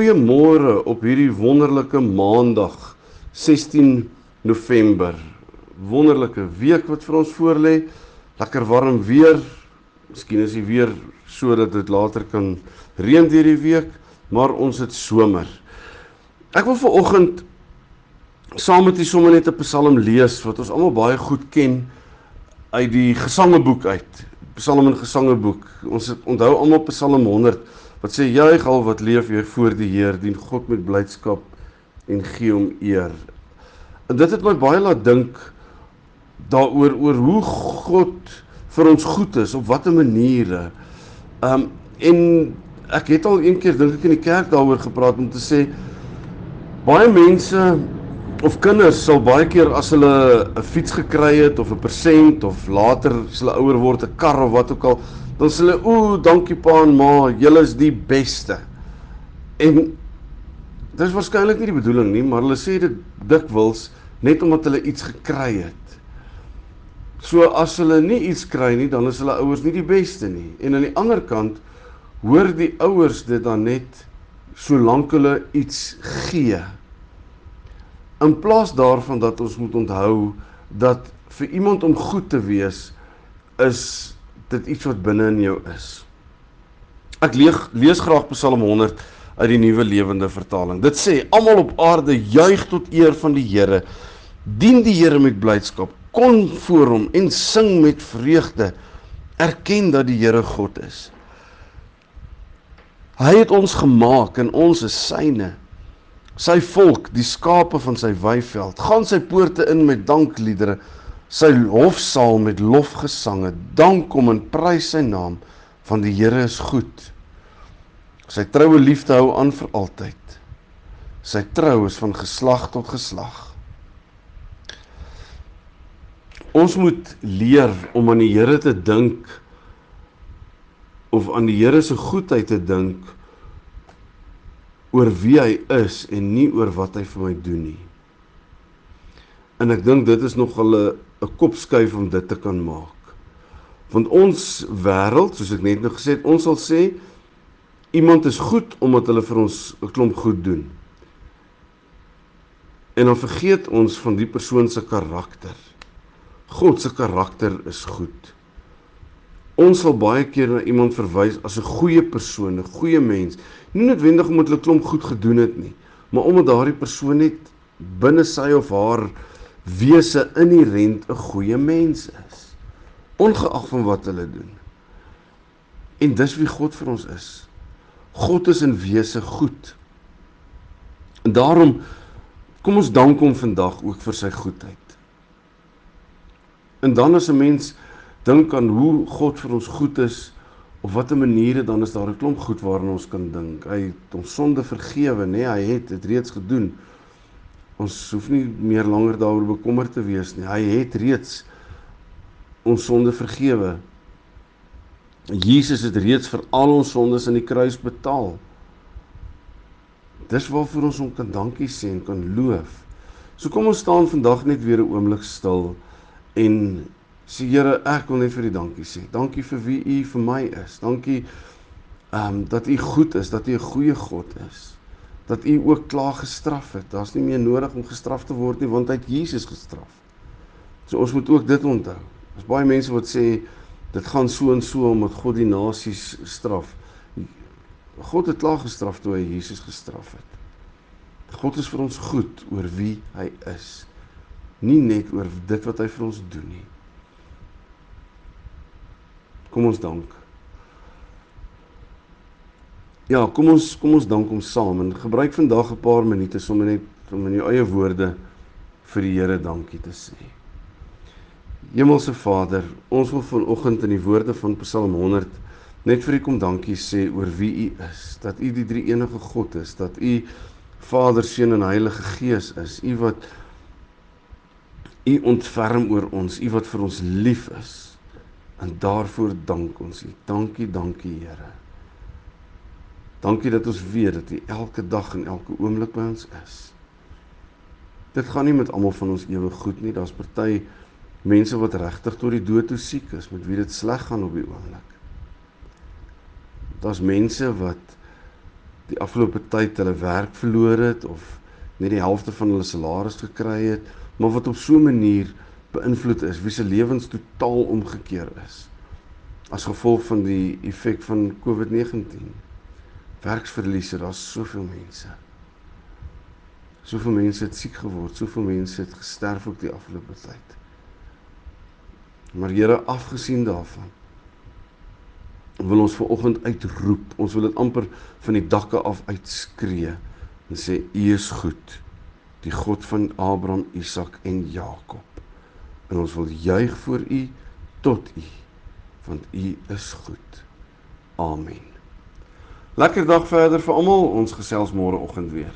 Goeiemôre op hierdie wonderlike Maandag 16 November. Wonderlike week wat vir ons voorlê. Lekker warm weer. Miskien is die weer sodat dit later kan reën hierdie week, maar ons het somer. Ek wil vir oggend saam met u sommer net 'n Psalm lees wat ons almal baie goed ken uit die Gesangeboek uit. Psalm en Gesangeboek. Ons onthou almal Psalm 100 wat sê juig al wat leef jy voor die Heer, dien God met blydskap en gee hom eer. En dit het my baie laat dink daaroor oor hoe God vir ons goed is op watter maniere. Um en ek het al een keer dink ek in die kerk daaroor gepraat om te sê baie mense of kinders sal baie keer as hulle 'n fiets gekry het of 'n persent of later as hulle ouer word 'n kar of wat ook al dan sê hulle o, dankie pa en ma, julle is die beste. En dis waarskynlik nie die bedoeling nie, maar hulle sê dit dikwels net omdat hulle iets gekry het. So as hulle nie iets kry nie, dan is hulle ouers nie die beste nie. En aan die ander kant hoor die ouers dit dan net solank hulle iets gee. In plaas daarvan dat ons moet onthou dat vir iemand om goed te wees is dit iets wat binne in jou is. Ek lees, lees graag Psalm 100 uit die Nuwe Lewende Vertaling. Dit sê: "Almal op aarde juig tot eer van die Here. Dien die Here met blydskap, kom voor hom en sing met vreugde. Erken dat die Here God is. Hy het ons gemaak en ons is syne." Sy volk, die skape van sy weiveld, gaan sy poorte in met dankliedere sy hofsaal met lofgesange, dank hom en prys sy naam, want die Here is goed. Sy troue liefde hou aan vir altyd. Sy trou is van geslag tot geslag. Ons moet leer om aan die Here te dink of aan die Here se goedheid te dink oor wie hy is en nie oor wat hy vir my doen nie. En ek dink dit is nog 'n 'n kopskuif om dit te kan maak. Want ons wêreld, soos ek net nou gesê het, ons sal sê iemand is goed omdat hulle vir ons 'n klomp goed doen. En dan vergeet ons van die persoon se karakter. God se karakter is goed. Ons sal baie keer na iemand verwys as 'n goeie persoon, 'n goeie mens, nie noodwendig omdat hulle klomp goed gedoen het nie, maar omdat daardie persoon net binne sy of haar wese inherënt 'n goeie mens is ongeag van wat hulle doen. En dis wie God vir ons is. God is in wese goed. En daarom kom ons dank hom vandag ook vir sy goedheid. En dan as 'n mens dink aan hoe God vir ons goed is op watter maniere dan is daar 'n klomp goed waarna ons kan dink. Hy het ons sonde vergewe, nê? Nee, hy het dit reeds gedoen. Ons hoef nie meer langer daaroor bekommerd te wees nie. Hy het reeds ons sonde vergewe. Jesus het reeds vir al ons sondes aan die kruis betaal. Dis waarvoor ons hom kan dankie sê en kan loof. So kom ons staan vandag net weer 'n oomblik stil en sê Here, ek wil net vir U dankie sê. Dankie vir wie U vir my is. Dankie ehm um, dat U goed is, dat U 'n goeie God is dat u ook klaar gestraf het. Daar's nie meer nodig om gestraf te word nie want hy het Jesus gestraf. So ons moet ook dit onthou. Daar's baie mense wat sê dit gaan so en so omdat God die nasies straf. God het klaar gestraf toe hy Jesus gestraf het. God is vir ons goed oor wie hy is. Nie net oor dit wat hy vir ons doen nie. Kom ons dank. Ja, kom ons kom ons dank hom saam en gebruik vandag 'n paar minute sommer net om in jou eie woorde vir die Here dankie te sê. Hemelse Vader, ons wil vanoggend in die woorde van Psalm 100 net vir U kom dankie sê oor wie U is, dat U die drie enige God is, dat U Vader, Seun en Heilige Gees is. U wat U ontferm oor ons, U wat vir ons lief is. En daarvoor dank ons U. Dankie, dankie Here. Dankie dat ons weet dat U elke dag en elke oomblik by ons is. Dit gaan nie met almal van ons ewe goed nie. Daar's party mense wat regtig tot die dood toe siek is, met wie dit sleg gaan op die oomblik. Daar's mense wat die afgelope tyd hulle werk verloor het of net die helfte van hulle salaris gekry het, maar wat op so 'n manier beïnvloed is, wie se lewens totaal omgekeer is as gevolg van die effek van COVID-19. Werksverliese, daar's soveel mense. Soveel mense het siek geword, soveel mense het gesterf op die afgelope tyd. Maar Here, afgesien daarvan, wil ons ver oggend uitroep. Ons wil dit amper van die dakke af uitskree en sê U is goed. Die God van Abraham, Isak en Jakob. En ons wil juig voor U tot U want U is goed. Amen. Lekker dag verder vir almal. Ons gesels môre oggend weer.